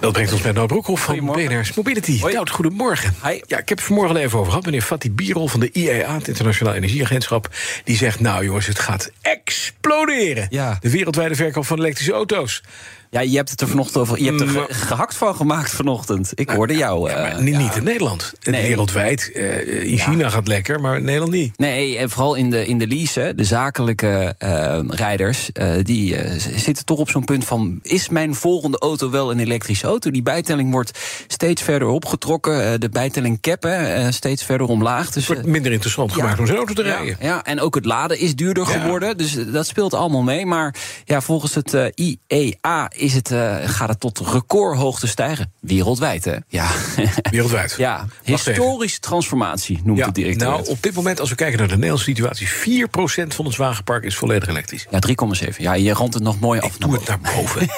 Dat brengt ons bij Nout Broekhoff van BNR's Mobility. Hoi. Goedemorgen. Hi. Ja, ik heb het vanmorgen al even over gehad. Meneer Fatih Birol van de IEA, het Internationaal Energieagentschap... die zegt, nou jongens, het gaat exploderen. Ja. De wereldwijde verkoop van elektrische auto's. Ja, je hebt het er vanochtend over. Je hebt er ge- gehakt van gemaakt vanochtend. Ik hoorde jou. Ja, eh, maar niet, ja. in Nederland. Nee. Wereldwijd. eh, in China gaat lekker, maar in Nederland niet. Nee, en vooral in de, in de lease, de zakelijke eh, rijders, eh, die eh, zitten toch op zo'n punt van: is mijn volgende auto wel een elektrische auto? Die bijtelling wordt steeds verder opgetrokken. eh, de bijtelling cappen eh, steeds verder omlaag. Dus, Het wordt eh, minder interessant gemaakt om zijn auto te rijden. ja, en ook het laden is duurder geworden. Dus eh, dat speelt allemaal mee. Maar ja, volgens het eh, IEA is het, eh, gaat het tot recordhoogte stijgen. Wereldwijd, hè? Ja, Wereldwijd. ja. Historische transformatie noemt Ja, de directeur. nou, het. op dit moment, als we kijken naar de Nederlandse situatie... 4% van ons wagenpark is volledig elektrisch. Ja, 3,7. Ja, je rondt het nog mooi af. Doe het naar boven.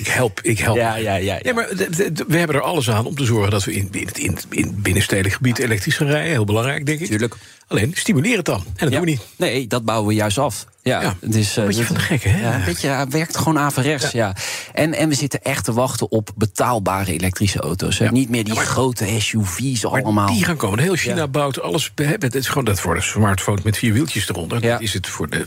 ik help, ik help. Ja, ja, ja, ja. Nee, maar we hebben er alles aan om te zorgen dat we in, in, het- in, het- in het binnenstedelijk gebied elektrisch gaan rijden. Heel belangrijk, denk ik. Tuurlijk. Alleen, stimuleer het dan. En dat Ja. doen we niet. Nee, dat bouwen we juist af. Ja, Ja, het is, eh, een beetje van de gekken, hè? Ja, een beetje, ja, werkt gewoon averechts, ja. En, en we zitten echt te wachten op betaalbare elektrische auto's. hè. Niet meer die grote SUV's allemaal. die gaan komen. Heel China bouwt alles. Het is gewoon dat voor de smartphone met vier wieltjes eronder. Dat is het voor de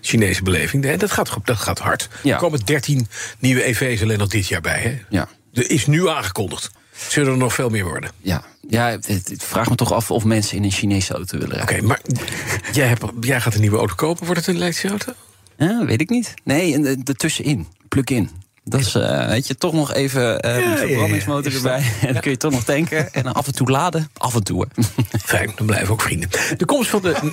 Chinese beleving. En dat gaat, dat gaat hard. Er komen 13 nieuwe EV's alleen al dit jaar bij. Hè? Ja. Er is nu aangekondigd. Zullen er nog veel meer worden? Ja, ja het, het vraag me toch af of mensen in een Chinese auto willen Oké, rijden. maar jij, hebt, jij gaat een nieuwe auto kopen. Wordt het een elektrische auto? Ja, weet ik niet. Nee, en de- ertussenin, plug-in. Dat is, eh, weet je, toch nog even eh ja, een verbrandingsmotor ja. erbij. En dan kun je toch nog tanken. En dan af en toe laden. Af en toe. Fijn, dan blijven we ook vrienden. De komst van de.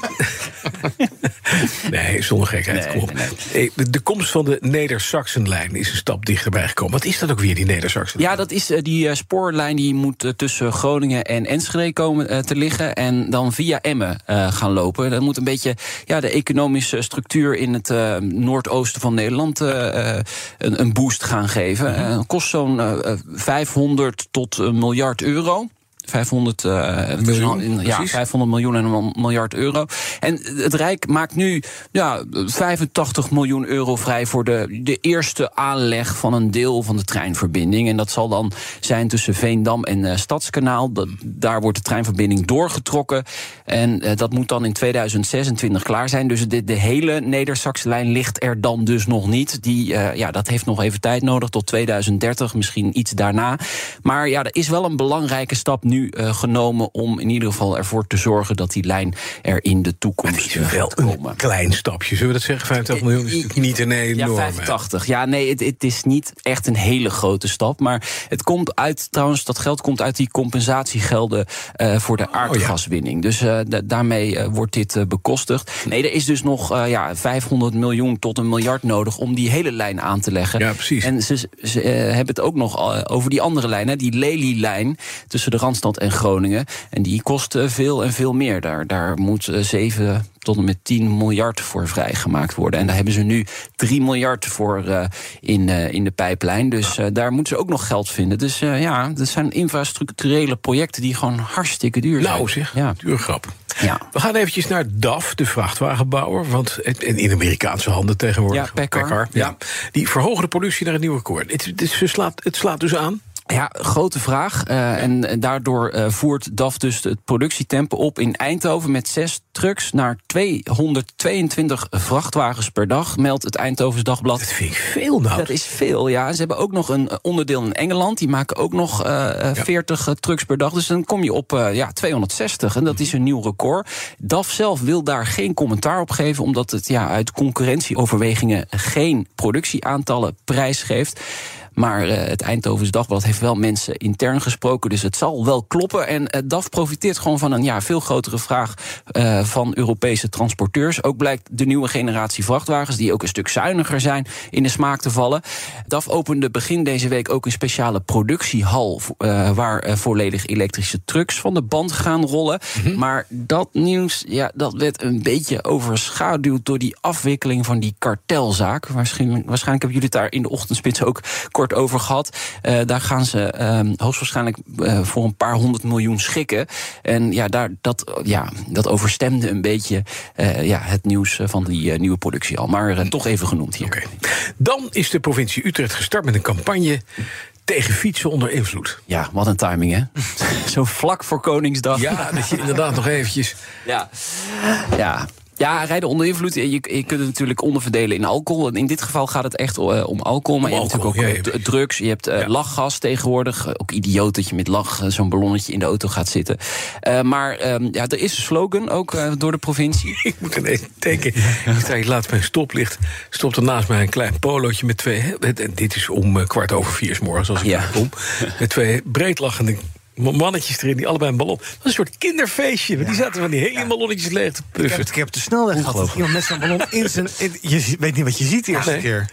nee, zonder gekheid. Nee, kom op. nee, Hey, De, komst van de Neder-Saxenlijn is een stap dichterbij gekomen. Wat is dat ook weer, die Neder-Saxen? Ja, dat is eh, die spoorlijn die moet tussen Groningen en Enschede komen te liggen. En dan via Emmen gaan lopen. Dat moet een beetje ja, de economische structuur in het noordoosten van Nederland een, een boost gaan geven. Mhm. Eh, kost zo'n eh, eh, 500 tot een miljard euro. 500, eh, Miljoen, een- ja, precies. 500 miljoen en een miljard euro. En het Rijk maakt nu ja, 85 miljoen euro vrij voor de, de eerste aanleg van een deel van de treinverbinding. En dat zal dan zijn tussen Veendam en eh, Stadskanaal. Dat, daar wordt de treinverbinding doorgetrokken. En eh, dat moet dan in 2026 klaar zijn. Dus de, de hele Neder-Saxe lijn ligt er dan dus nog niet. Die, ja, dat heeft nog even tijd nodig tot 2030, misschien iets daarna. Maar ja, er is wel een belangrijke stap nu eh, genomen om in ieder geval ervoor te zorgen dat die lijn er in de toekomst eh, wel gaat een komen. klein stapje. Zullen we dat zeggen? 85 miljoen is natuurlijk niet een Ja, enorme. 85. Ja, nee, het, het is niet echt een hele grote stap. Maar het komt uit, trouwens, dat geld komt uit die compensatiegelden eh, voor Oh, de aardgaswinning. Dus eh, da- daarmee eh, wordt dit eh, bekostigd. Nee, er is dus nog eh, ja, 500 miljoen tot een miljard nodig om die hele lijn aan te leggen. Ja, precies. En ze, ze eh, hebben het ook nog eh, over die andere lijn, hè, die Lely-lijn tussen de Randstad en Groningen. En die kost eh, veel en veel meer. Daar, daar moet eh, 7 tot en met 10 miljard voor vrijgemaakt worden. En daar hebben ze nu 3 miljard voor eh, in, eh, in de pijplijn. Dus eh, daar moeten ze ook nog geld vinden. Dus eh, ja, dat zijn infrastructurele projecten die gewoon hartstikke duur zijn. Nou zeg, Ja. duur grap. Ja. We gaan eventjes naar DAF, de vrachtwagenbouwer. Want in Amerikaanse handen tegenwoordig. Ja, Packard. ja. Die verhogen de productie naar een nieuw record. Het, het, het slaat, het slaat dus aan. Ja, grote vraag. Eh, en daardoor eh, voert DAF dus het productietempo op in Eindhoven met zes trucks naar 222 vrachtwagens per dag, meldt het Eindhovens Dagblad. Dat vind ik veel nou. Dat is veel, ja. Ze hebben ook nog een eh, onderdeel in Engeland. Die maken ook nog eh, 40 eh, trucks per dag. Dus dan kom je op ja, 260. En dat is een nieuw record. DAF zelf wil daar geen commentaar op geven... omdat het ja, uit concurrentieoverwegingen geen productieaantallen prijsgeeft. Maar het Eindhovens Dagblad heeft wel mensen intern gesproken. Dus het zal wel kloppen. En DAF profiteert gewoon van een ja, veel grotere vraag van Europese transporteurs. Ook blijkt de nieuwe generatie vrachtwagens, die ook een stuk zuiniger zijn, in de smaak te vallen. DAF opende begin deze week ook een speciale productiehal. waar volledig elektrische trucks van de band gaan rollen. Mhm. Maar dat nieuws, ja, dat werd een beetje overschaduwd door die afwikkeling van die kartelzaak. Waarschijnlijk, waarschijnlijk hebben jullie het daar in de ochtendspits ook kort over gehad. Uh, daar gaan ze uh, hoogstwaarschijnlijk uh, voor een paar honderd miljoen schikken. En ja, daar, dat, ja, dat overstemde een beetje ja, het nieuws van die nieuwe productie al. Maar toch even genoemd hier. Okay. Dan is de provincie Utrecht gestart met een campagne tegen fietsen onder invloed. Ja, wat een timing, hè? Zo vlak voor Koningsdag. Ja, dat je inderdaad nog eventjes... Ja, ja ja, rijden onder invloed. Je, je kunt het natuurlijk onderverdelen in alcohol. In dit geval gaat het echt uh, om alcohol. Maar je hebt natuurlijk ook uh, drugs. Je hebt uh, lachgas tegenwoordig. Ook idioot dat je met lach zo'n ballonnetje in de auto gaat zitten. maar um, ja, er is een slogan ook door de provincie. Ik moet ineens denken. Ik laatst bij een stoplicht. Stopt er naast mij een klein polootje met twee... En dit is om kwart over vier s morgens als ik ja. kom. Met twee breedlachende mannetjes erin, die allebei een ballon. Dat was een soort kinderfeestje. Die zaten van die hele ballonnetjes leeg te puffen. Ik heb, ik heb de snelweg gehad. Iemand met zo'n ballon in zijn... je weet niet wat je ziet de eerste nee. keer.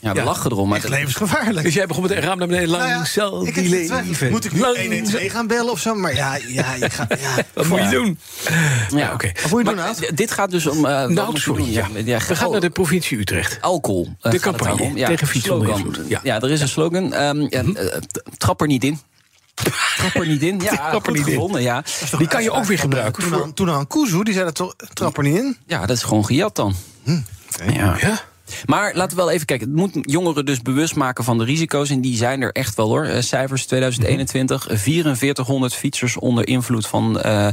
Ja, we lachen erom. Maar het levensgevaarlijk. Dus jij begon met een raam naar beneden. Lang nou ja, zal die leven. Moet ik nu 112 gaan bellen of zo? Maar ja, ja, je gaat, ja. wat moet je doen? Ja, oké. Wat moet je doen, Dit gaat dus om... Uh, nou, sorry. Ja. Ja, we gaan naar de provincie Utrecht. Alcohol. Uh, de campagne tegen fietsen ja. ja, er is een slogan. Um, uh, trap er niet in. Trap er niet in. Ja, trap er niet gevonden, ja. Die kan je ook weer gebruiken. Toen, aan, toen aan Kuzu, die zei dat toch, trap er niet in? Ja, dat is gewoon gejat dan. Hm. Ja. ja. Maar laten we wel even kijken. Het moet jongeren dus bewust maken van de risico's. En die zijn er echt wel hoor. Eh, cijfers 2021. 4400 fietsers onder invloed van uh,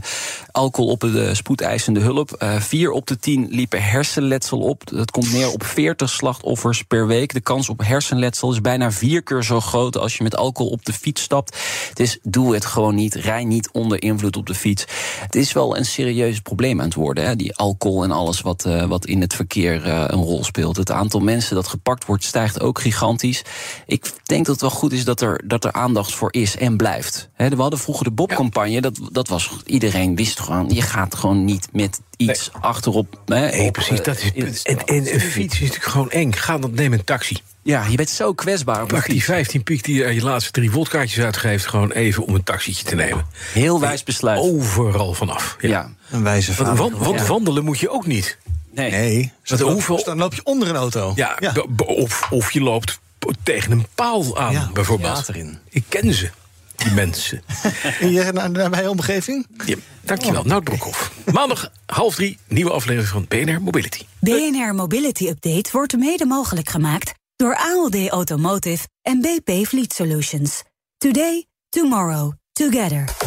alcohol op de spoedeisende hulp. Uh, vier op de tien liepen hersenletsel op. Dat komt neer op 40 slachtoffers per week. De kans op hersenletsel is bijna vier keer zo groot als je met alcohol op de fiets stapt. Dus doe het gewoon niet. Rij niet onder invloed op de fiets. Het is wel een serieus probleem aan het worden. Hè? Die alcohol en alles wat, uh, wat in het verkeer een rol speelt het aantal mensen dat gepakt wordt stijgt ook gigantisch. Ik denk dat het wel goed is dat er, dat er aandacht voor is en blijft. we hadden vroeger de Bob-campagne. Dat, dat was, iedereen wist gewoon, je gaat gewoon niet met iets achterop. nee, precies. Dat is, en, en een fiets is natuurlijk gewoon eng. Ga dan neem een taxi. Ja, je bent zo kwetsbaar. Op Pak die 15 piek die je je laatste drie wodkaartjes uitgeeft... gewoon even om een taxietje te nemen. Heel wijs besluit. Overal vanaf. Ja, een wijze want wandelen moet je ook niet. Nee. nee. Hoeveel... dan loop je onder een auto. Ja, Of, of je loopt tegen een paal aan, ja, bijvoorbeeld. Erin. Ik ken ze, die mensen. In je nabije omgeving? Ja, dankjewel. Oh. Nout Broekhoff. Maandag half drie, nieuwe aflevering van BNR Mobility. BNR Mobility Update wordt mede mogelijk gemaakt... door ALD Automotive en BP Fleet Solutions. Today, tomorrow, together.